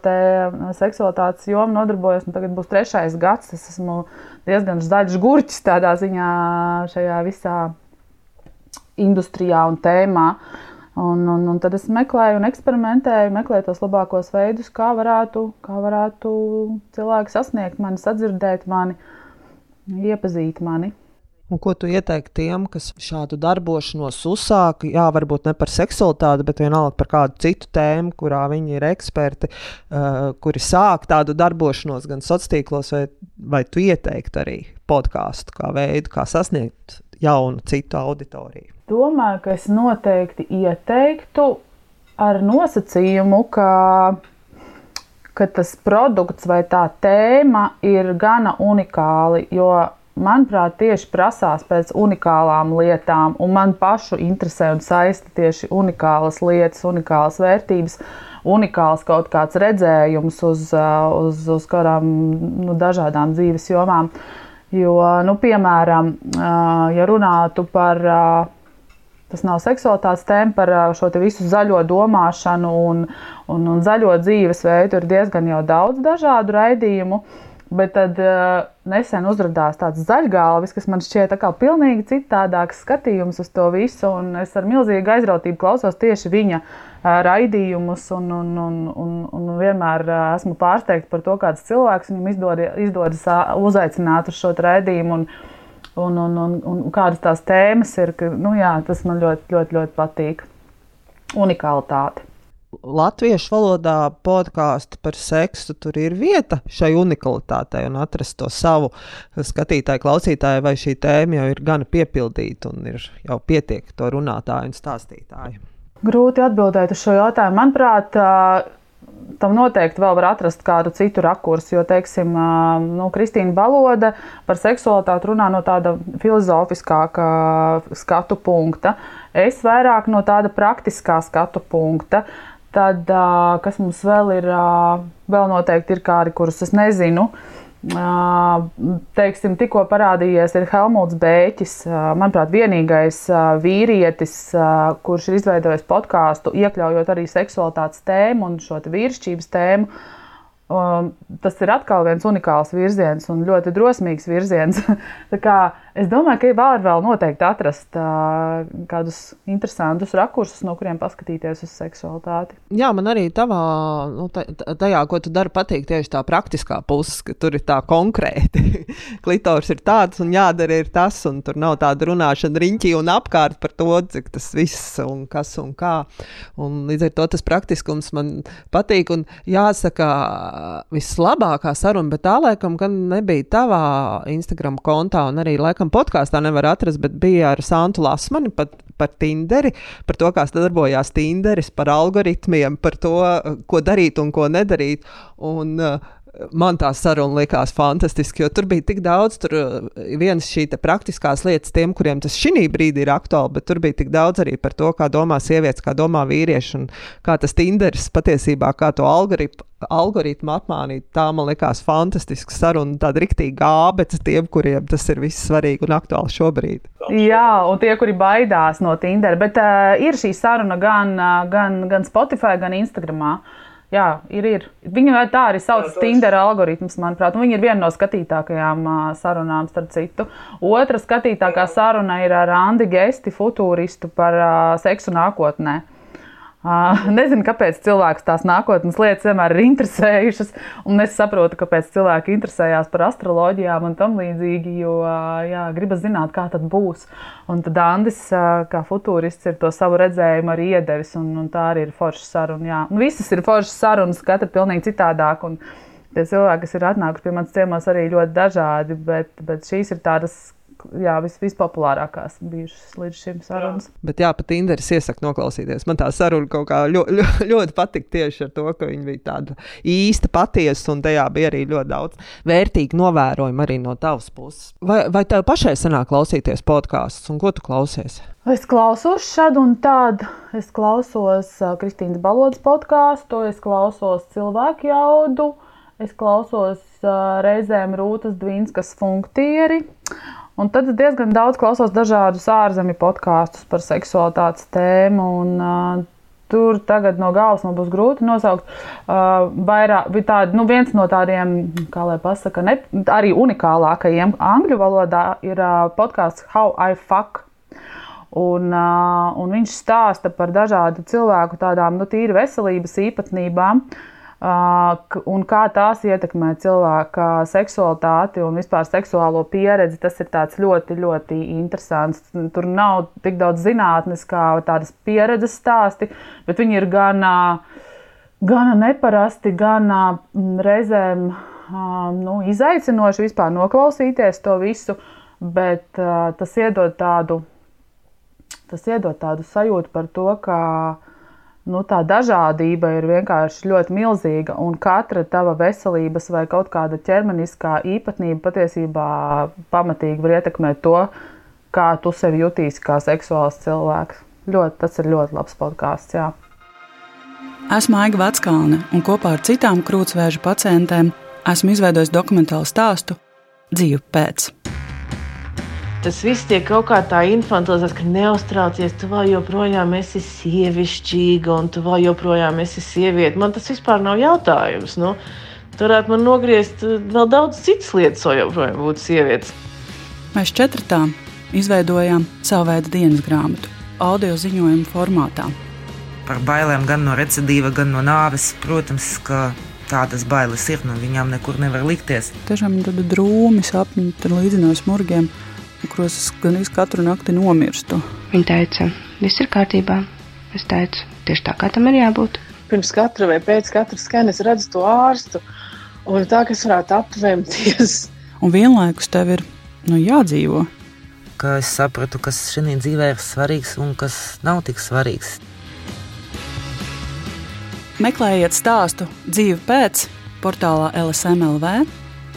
seksualitātes jomu nodarbojos. Tagad būs trešais gads. Es esmu diezgan zaļš gurķis tādā ziņā šajā visā industrijā un tēmā. Uh, Un, un, un tad es meklēju un eksperimentēju, meklēju tos labākos veidus, kā varētu, kā varētu cilvēki sasniegt mani, sadzirdēt mani, iepazīt mani. Un ko tu ieteiktu tiem, kas šādu darbošanos uzsāka? Jā, varbūt ne par seksualitāti, bet vienalga par kādu citu tēmu, kurā viņi ir eksperti, uh, kuri sāk tādu darbošanos gan sociālos tīklos, vai, vai tu ieteiktu arī podkāstu kā veidu, kā sasniegt jaunu citu auditoriju? Domāju, ka es noteikti ieteiktu ar nosacījumu, ka, ka tas produkts vai tā tēma ir gana unikāli. Jo, manuprāt, tieši prasās pēc unikālām lietām, un man pašu interesē un saista tieši unikālas lietas, unikālas vērtības. Unikāls kaut kāds redzējums uz, uz, uz kādām nu, dažādām dzīves jomām. Jo, nu, piemēram, ja runātu par tas nav seksualitātes tēma par šo visu zaļo domāšanu un, un, un zaļo dzīvesveidu. Ir diezgan daudz dažādu raidījumu. Bet tad uh, nesen uzrādījās tāds zaļgālis, kas man šķiet pilnīgi citādāks skatījums uz to visu. Es ar milzīgu aizrautību klausos tieši viņa uh, raidījumus, un, un, un, un, un vienmēr uh, esmu pārsteigta par to, kāds cilvēks viņam izdodas, izdodas uzaicināt uz šo raidījumu. Un, un, un, un, un kādas tās tēmas ir. Ka, nu, jā, tas man ļoti, ļoti, ļoti patīk. Unikalitāte. Latviešu valodā podkāstu par seksu, tur ir vieta šai unikalitātei un atrast to savu skatītāju, klausītāju, vai šī tēma jau ir gana piepildīta un ir jau pietiek to runātāju un stāstītāju. Grūti atbildēt uz šo jautājumu. Manuprāt, tam noteikti vēl var atrast kādu citu rakursu. Jo, teiksim, nu, Kristīna Baloda par seksualitāti runā no tāda filozofiskāka skatu punkta. Es vairāk no tāda praktiskā skatu punkta. Tad, kas mums vēl ir, vēl noteikti ir kādi, kurus es nezinu. Teiksim, tikko parādījies Helmuts Bēķis. Manuprāt, vienīgais vīrietis, kurš ir izveidojis podkāstu, iekļaujot arī seksualitātes tēmu un šo vīrišķības tēmu. Um, tas ir atkal viens unikāls virziens un ļoti drosmīgs virziens. (laughs) es domāju, ka var vēl noteikti atrast uh, kādus interesantus rakursus, no kuriem paskatīties uz seksualitāti. Jā, man arī tavā, nu, tajā, ko tu dari, patīk tieši tā praktiskā puse, ka tur ir tā konkrēti. (laughs) Klitors ir tāds un jādara ir tas, un tur nav tāda runāšana riņķī un apkārt par to, cik tas viss un kas un kā. Un līdz ar to tas praktiskums man patīk un jāsaka vislabākā saruna, bet tā laikam nebija tavā Instagram kontā, un arī laikam podkāstā nevar atrast, bet bija ar Santu Lasmani pat, par Tinderi, par to, kā darbojās Tinderis, par algoritmiem, par to, ko darīt un ko nedarīt. Un, uh, man tā saruna likās fantastiska, jo tur bija tik daudz, tur eh, viens šī praktiskās lietas tiem, kuriem tas šī brīdī ir aktuāli, bet tur bija tik daudz arī par to, kā domā sievietes, kā domā vīrieši un kā tas Tinderis patiesībā, kā to algoritmu. Algoritmu apmānīt, tā man likās fantastiska saruna, tāda rīktīva gābece tiem, kuriem tas ir viss svarīgi un aktuāli šobrīd. Jā, un tie, kuri baidās no Tinder, bet uh, ir šī saruna gan, uh, gan, gan Spotify, gan Instagramā. Uh, Jā, ir. ir. Viņa tā arī sauc par Tinder algoritmus, manuprāt. Viņa ir viena no skatītākajām uh, sarunām, starp citu. Otra skatītākā saruna ir ar Andi Gesti, futūristu par uh, seksu nākotnē. (laughs) Nezinu, kāpēc cilvēks tās nākotnes lietas vienmēr ir interesējušas, un es saprotu, kāpēc cilvēki interesējās par astroloģijām un tam līdzīgi, jo jā, gribas zināt, kā tad būs. Un tad Andris, uh, kā futūrists, ir to savu redzējumu arī iedevis, un, un tā arī ir forša saruna. Jā. Un visas ir foršas sarunas, katra pilnīgi citādāk. Un, Tie cilvēki, kas ir atnākuši pie manas ciemos, arī ļoti dažādi, bet, bet šīs ir tādas jā, vis, vispopulārākās bijušas līdz šim sarunas. Jā. Bet jā, pat Tinderis iesaka noklausīties. Man tā saruna kaut kā ļoti, ļoti, (laughs) ļoti patika tieši ar to, ka viņa bija tāda īsta, patiesa, un tajā bija arī ļoti daudz vērtīgu novērojumu arī no tavas puses. Vai, vai tev pašai sanāk klausīties podkāstus, un ko tu klausies? Es klausos šādu un tādu. Es klausos uh, Kristīnas Balodas podkāstu, es klausos cilvēku jaudu, es klausos uh, reizēm Rūtas Dvīnskas funktieri. Un tad diezgan daudz klausos dažādus ārzemju podkāstus par seksualitātes tēmu. Un, uh, tur tagad no galvas man būs grūti nosaukt. Uh, vairāk, tādi, nu, viens no tādiem, kā lai pasaka, ne, arī unikālākajiem angļu valodā ir uh, podkāsts How I Fuck. Un, uh, un viņš stāsta par dažādu cilvēku tādām nu, tīri veselības īpatnībām. Uh, un kā tās ietekmē cilvēka seksualitāti un vispār seksuālo pieredzi. Tas ir ļoti, ļoti interesants. Tur nav tik daudz zinātnes kā tādas pieredzes stāsti, bet viņi ir gan, gan neparasti, gan reizēm nu, izaicinoši vispār noklausīties to visu, bet tas iedod tādu tas iedod tādu sajūtu par to, ka nu, tā dažādība ir vienkārši ļoti milzīga, un katra tava veselības vai kaut kāda ķermeniskā īpatnība patiesībā pamatīgi var ietekmēt to, kā tu sevi jutīsi kā seksuāls cilvēks. Ļoti, tas ir ļoti labs podkāsts. Esmu Aiga Vatskalne, un kopā ar citām krūtsvēža pacientēm esmu izveidojis dokumentālu stāstu Dzīve pēc tas viss tiek kaut kā tā infantilizēts, ka neuztraucies, tu vēl joprojām esi sievišķīga un tu vēl joprojām esi sieviete. Man tas vispār nav jautājums. Nu, tu varētu man nogriezt eh, vēl daudz citas lietas, vai joprojām būtu sievietes. Mēs četratā izveidojām savu veidu dienas grāmatu, audio ziņojumu formātā. Par bailēm gan no recidīva, gan no nāves. Protams, ka tādas bailes ir, no viņām nekur nevar likties. Tiešām tāda drūmi sapņi, tur līdzinās murgiem kuros es gan katru nakti nomirstu. Viņa teica, viss ir kārtībā. Es teicu, tieši tā kā tam ir jābūt. Pirms katra vai pēc katra skana es redzu to ārstu, un tā, ka es varētu apvemties. Un vienlaikus tev ir nu, jādzīvo. Ka es sapratu, kas šajā dzīvē ir svarīgs un kas nav tik svarīgs. Meklējiet stāstu dzīvi pēc portālā LSMLV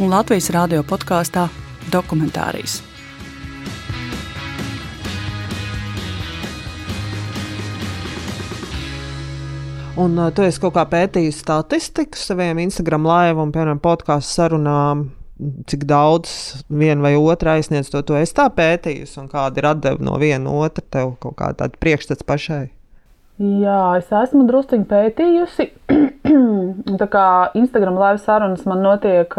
un Latvijas radio podkāstā Dokumentārijas. Un uh, tu esi kaut kā pētījis statistiku saviem Instagram live un, piemēram, podkāstu sarunām. Cik daudz viena vai otra aizsniedz to, to es tā pētījusi, un kāda ir atdeve no viena otra, tev kaut kāda priekšstats pašai. Jā, es esmu druskuļi pētījusi. (clears throat) tā kā Instagram live sarunas man notiek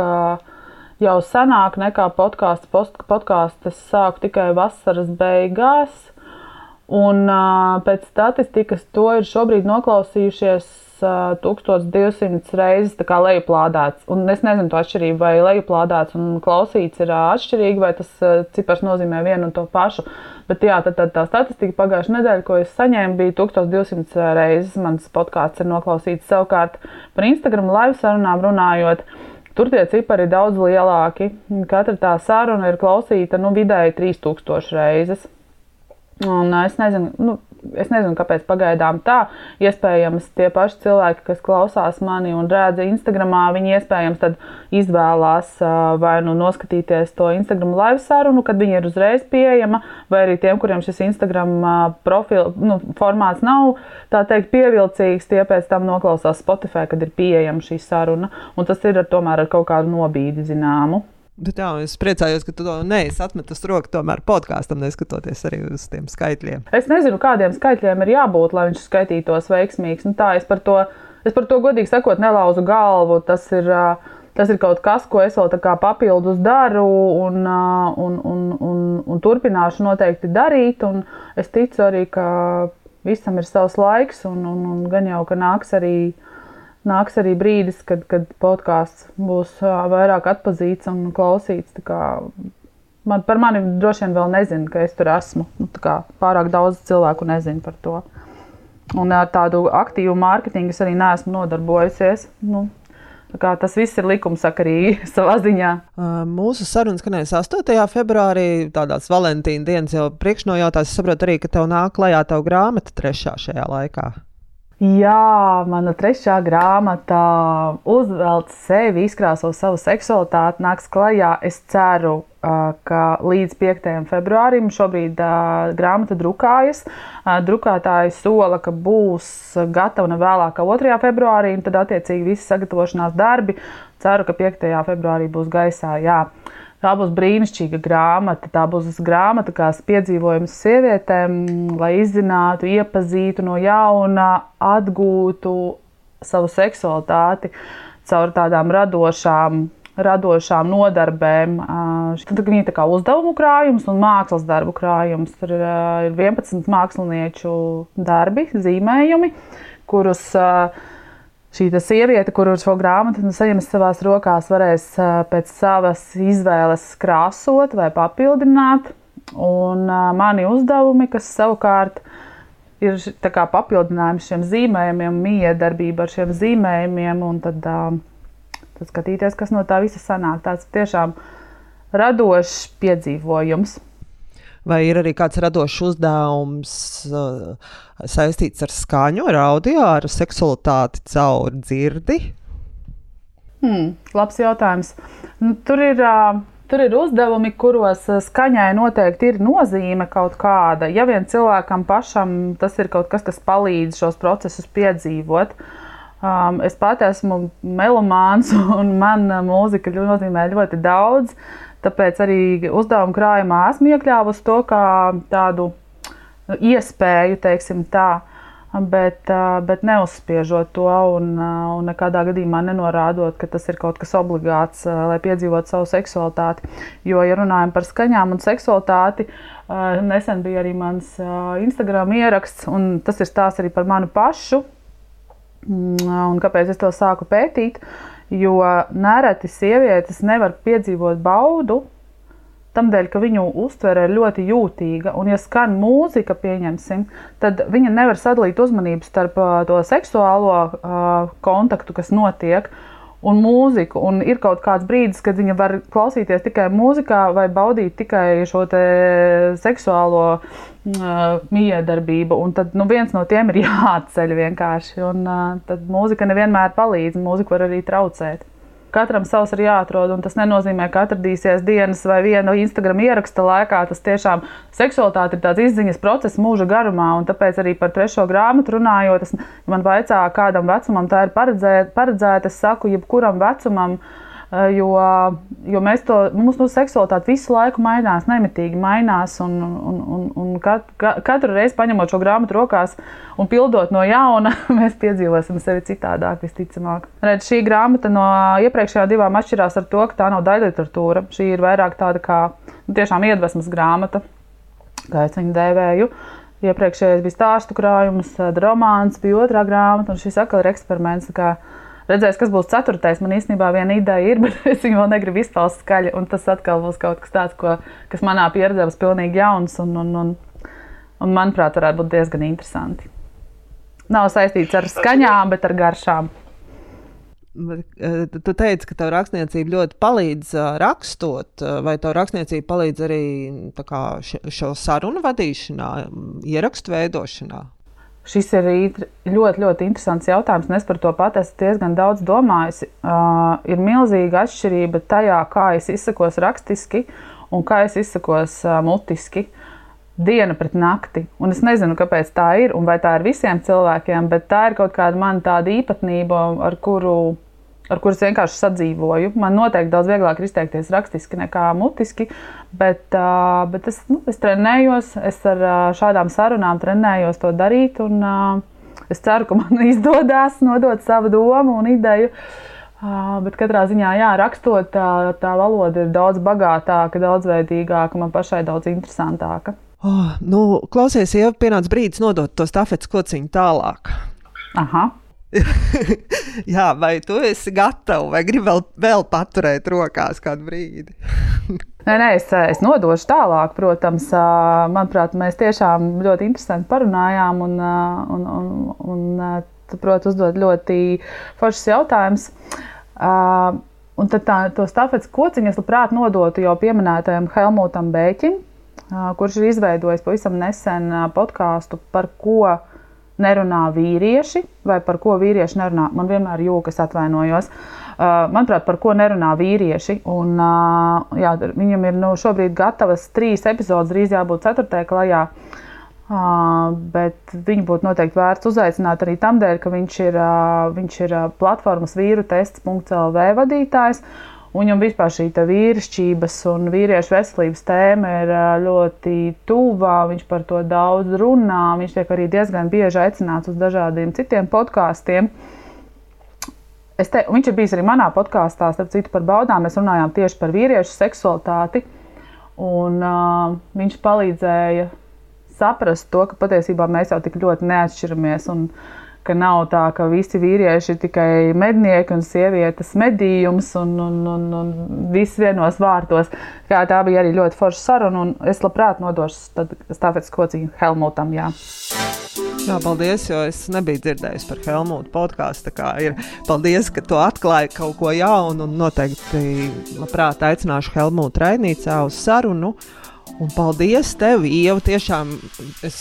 jau senāk nekā podkāsts. Podkāsts es sāku tikai vasaras beigās. Un uh, pēc statistikas to ir šobrīd noklausījušies uh, 1200 reizes lejuplādēts. Un es nezinu to atšķirību, vai lejuplādēts un klausīts ir uh, atšķirīgi, vai tas uh, cipars nozīmē vienu un to pašu. Bet jā, tad, tad tā statistika pagājušā nedēļa, ko es saņēmu, bija 1200 reizes. Mans podkāsts ir noklausīts savukārt par Instagram live sarunām runājot. Tur tie cipari ir daudz lielāki. Katra tā saruna ir klausīta nu, vidēji 3000 reizes. Un es nezinu, nu, es nezinu, kāpēc pagaidām tā. Iespējams, tie paši cilvēki, kas klausās mani un redz Instagramā, viņi iespējams izvēlās vai nu noskatīties to Instagram live sarunu, kad viņi ir uzreiz pieejama, vai arī tiem, kuriem šis Instagram profil, nu, formāts nav teikt, pievilcīgs, tie pēc tam noklausās Spotify, kad ir pieejama šī saruna. Un tas ir ar, tomēr ar kaut kādu nobīdi zināmu. Bet jā, es priecājos, ka tu to neesi atmetis roku tomēr podkāstam, neskatoties arī uz tiem skaitļiem. Es nezinu, kādiem skaitļiem ir jābūt, lai viņš skaitītos veiksmīgs. Nu, tā es par, to, es par to godīgi sakot, nelauzu galvu. Tas ir, tas ir kaut kas, ko es vēl papildus daru un, un, un, un, un turpināšu noteikti darīt. Un es ticu arī, ka visam ir savs laiks un, un, un gan jau, ka nāks arī nāks arī brīdis, kad, kad podkāsts būs vairāk atpazīts un klausīts. Man, par mani droši vien vēl nezina, ka es tur esmu. Nu, pārāk daudz cilvēku nezina par to. Un ar tādu aktīvu mārketingu es arī neesmu nodarbojusies. Nu, Tas viss ir likumsakarīgi (laughs) savā ziņā. Mūsu saruna skanēs 8. februārī, tādās Valentīna dienas jau priekšnojautās. Es saprotu arī, ka tev nāk klajā tev grāmata trešā šajā laikā. Jā, mana trešā grāmata uzvelk sevi, izkrāso savu seksualitāti, nāks klajā. Es ceru, ka līdz 5. februārim šobrīd grāmata drukājas. Drukātāji sola, ka būs gatava ne vēlāk kā 2. februārī, un tad attiecīgi visi sagatavošanās darbi. Ceru, ka 5. februārī būs gaisā. Jā. Tā būs brīnišķīga grāmata. Tā būs grāmata, kas piedzīvojums sievietēm, lai izzinātu, iepazītu no jauna, atgūtu savu seksualitāti caur tādām radošām, radošām nodarbēm. Tad viņi ir uzdevumu krājums un mākslas darbu krājums. Tur ir 11 mākslinieču darbi, zīmējumi, kurus uh, šī sieviete, kuru šo grāmatu nu, saņems savās rokās, varēs pēc savas izvēles krāsot vai papildināt. Un mani uzdevumi, kas savukārt ir papildinājums šiem zīmējumiem, miedarbība ar šiem zīmējumiem, un tad, tad skatīties, kas no tā visa sanāk. Tas tiešām radošs piedzīvojums. Vai ir arī kāds radošs uzdevums uh, saistīts ar skaņu, ar audio, ar seksualitāti caur dzirdi? Hmm, labs jautājums. Nu, tur ir. Uh... Tur ir uzdevumi, kuros skaņai noteikti ir nozīme kaut kāda. Ja vien cilvēkam pašam tas ir kaut kas, kas palīdz šos procesus piedzīvot, um, es pati esmu melomāns (laughs) un man mūzika nozīmē ļoti daudz. Tāpēc arī uzdevuma krājumā esmu iekļāvusi to kā tādu nu, iespēju, teiksim tā, bet, bet neuzspiežot to un, un nekādā gadījumā nenorādot, ka tas ir kaut kas obligāts, lai piedzīvotu savu seksualitāti. Jo, ja runājam par skaņām un seksualitāti, nesen bija arī mans Instagram ieraksts, un tas ir stāsts arī par manu pašu. Un kāpēc es to sāku pētīt? Uh, Jo nereti sievietes nevar piedzīvot baudu, Tādēļ, ka viņu uztvere ir ļoti jūtīga, un, ja skan mūzika, pieņemsim, tad viņa nevar sadalīt uzmanību starp to seksuālo uh, kontaktu, kas notiek, un mūziku. Un ir kaut kāds brīdis, kad viņa var klausīties tikai mūzikā vai baudīt tikai šo seksuālo miedarbību. Un tad nu, viens no tiem ir (laughs) jāatceļ vienkārši. Un, uh, tad mūzika nevienmēr palīdz, mūzika var arī traucēt. Katram savs ir jāatrod, un tas nenozīmē, ka atradīsies dienas vai viena Instagram ieraksta laikā. Tas tiešām seksualitāte ir tāds izziņas process mūža garumā, un tāpēc arī par trešo grāmatu runājot, es, man vaicā, kādam vecumam tā ir paredzēta, paredzēt, es saku, jebkuram vecumam. Uh, jo, jo mēs to, mums no seksualitāte visu laiku mainās, nemitīgi mainās. Un, un, un, un kat, katru reizi paņemot šo grāmatu rokās un pildot no jauna, (laughs) mēs piedzīvosim sevi citādāk, visticamāk. Redz, šī grāmata no iepriekšējām divām atšķirās ar to, ka tā nav daļa literatūra. Šī ir vairāk tāda kā nu, tiešām iedvesmas grāmata, kā es viņu dēvēju. Iepriekšējais bija stāstu krājums, romāns, bija otrā grāmata, un šis atkal ir eksperiments redzēs, kas būs ceturtais. Man īstenībā viena ideja ir, (laughs) bet es viņu vēl negribu izpaust skaļi. Tas atkal būs kaut kas tāds, ko, kas manā pieredzē būs pilnīgi jauns un, un, un, un manuprāt, varētu būt diezgan interesanti. Nav saistīts ar skaņām, bet ar garšām. Eh, tu teici, ka tev rakstniecība ļoti palīdz eh, rakstot, eh, vai tev rakstniecība palīdz arī kā, šo sarunu vadīšanā, ierakstu veidošanā? Šis ir ļoti, ļoti interesants jautājums, un es par to pat esmu diezgan daudz domājusi. Uh, ir milzīga atšķirība tajā, kā es izsakos rakstiski un kā es izsakos uh, mutiski. Diena pret nakti. Un es nezinu, kāpēc tā ir, un vai tā ir visiem cilvēkiem, bet tā ir kaut kāda man tāda īpatnība, ar kuru ar kuriem vienkārši sadzīvoju. Man noteikti daudz vieglāk ir izteikties rakstiski nekā mutiski, bet, bet es, nu, es trenējos, es ar šādām sarunām trenējos to darīt. Un, es ceru, ka man (laughs) izdodas nodot savu domu un ideju. Bet katrā ziņā, jā, rakstot, tā, tā valoda ir daudz bagātāka, daudzveidīgāka, man pašai daudz interesantāka. Oh, nu, klausies, jau pienāca brīdis nodot to stafetes kociņu tālāk. Aha. (laughs) Jā, vai tu esi gatavs, vai gribi vēl, vēl paturēt rokās kādu brīdi? (laughs) nē, nē, es, es nodošu tālāk. Protams, manuprāt, mēs tiešām ļoti interesanti parunājām, un, un, un, un tu, protams, uzdod ļoti foršs jautājums. Un tad tā, to stafetes kociņu es labprāt nodotu jau pieminētajam Helmutam Bēķim, kurš ir izveidojis pavisam nesen podkāstu par ko nerunā vīrieši, vai par ko vīrieši nerunā. Man vienmēr jūkas, atvainojos. Uh, manuprāt, par ko nerunā vīrieši. Un, uh, jā, viņam ir nu, šobrīd gatavas trīs epizodes, drīz jābūt ceturtajai klajā. Uh, bet viņu būtu noteikti vērts uzaicināt arī tam dēļ, ka viņš ir, uh, viņš ir uh, platformas vīru tests.lv vadītājs. Viņam vispār šī vīrišķības un vīriešu veselības tēma ir ļoti tuvā. Viņš par to daudz runā. Viņš tiek arī diezgan bieži aicināts uz dažādiem citiem podkāstiem. Te, viņš ir bijis arī manā podkāstā, starp citu, par baudām. Mēs runājām tieši par vīriešu seksualitāti. Un, uh, viņš palīdzēja saprast to, ka patiesībā mēs jau tik ļoti neatšķiramies. Un, uh, ka nav tā, ka visi vīrieši ir tikai mednieki un sievietes medījums un, un, un, un viss vienos vārtos. Kā tā bija arī ļoti forša saruna, un es labprāt nodošu stāvētas kociņu Helmutam. Jā. Jā, paldies, jo es nebiju dzirdējis par Helmuta podkāstu. Paldies, ka tu atklāji kaut ko jaunu un noteikti labprāt aicināšu Helmuta raidnīcā uz sarunu. Un paldies tev, Ieva. Tiešām es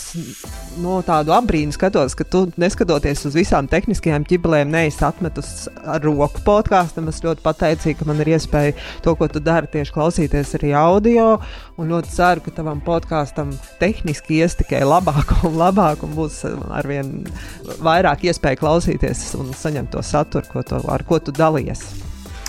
no tādu apbrīnu skatos, ka tu neskatoties uz visām tehniskajām ķibelēm, neesi atmetus ar roku podkāstam. Es ļoti pateicīgu, ka man ir iespēja to, ko tu dari, tieši klausīties arī audio. Un ļoti ceru, ka tavam podkāstam tehniski ies tikai labāk un labāk, un būs arvien vairāk iespēja klausīties un saņemt to saturu, ko tu, ar ko tu dalies.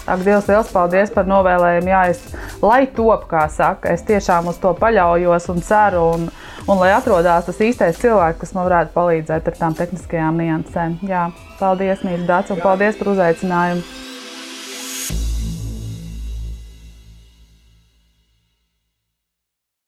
Ak, Dievs, liels paldies par novēlējumu. Jā, es, lai top, kā saka, es tiešām uz to paļaujos un ceru, un, un lai atrodas tas īstais cilvēks, kas man varētu palīdzēt ar tām tehniskajām niansēm. Jā, paldies, mīļš Dārts, un paldies par uzaicinājumu.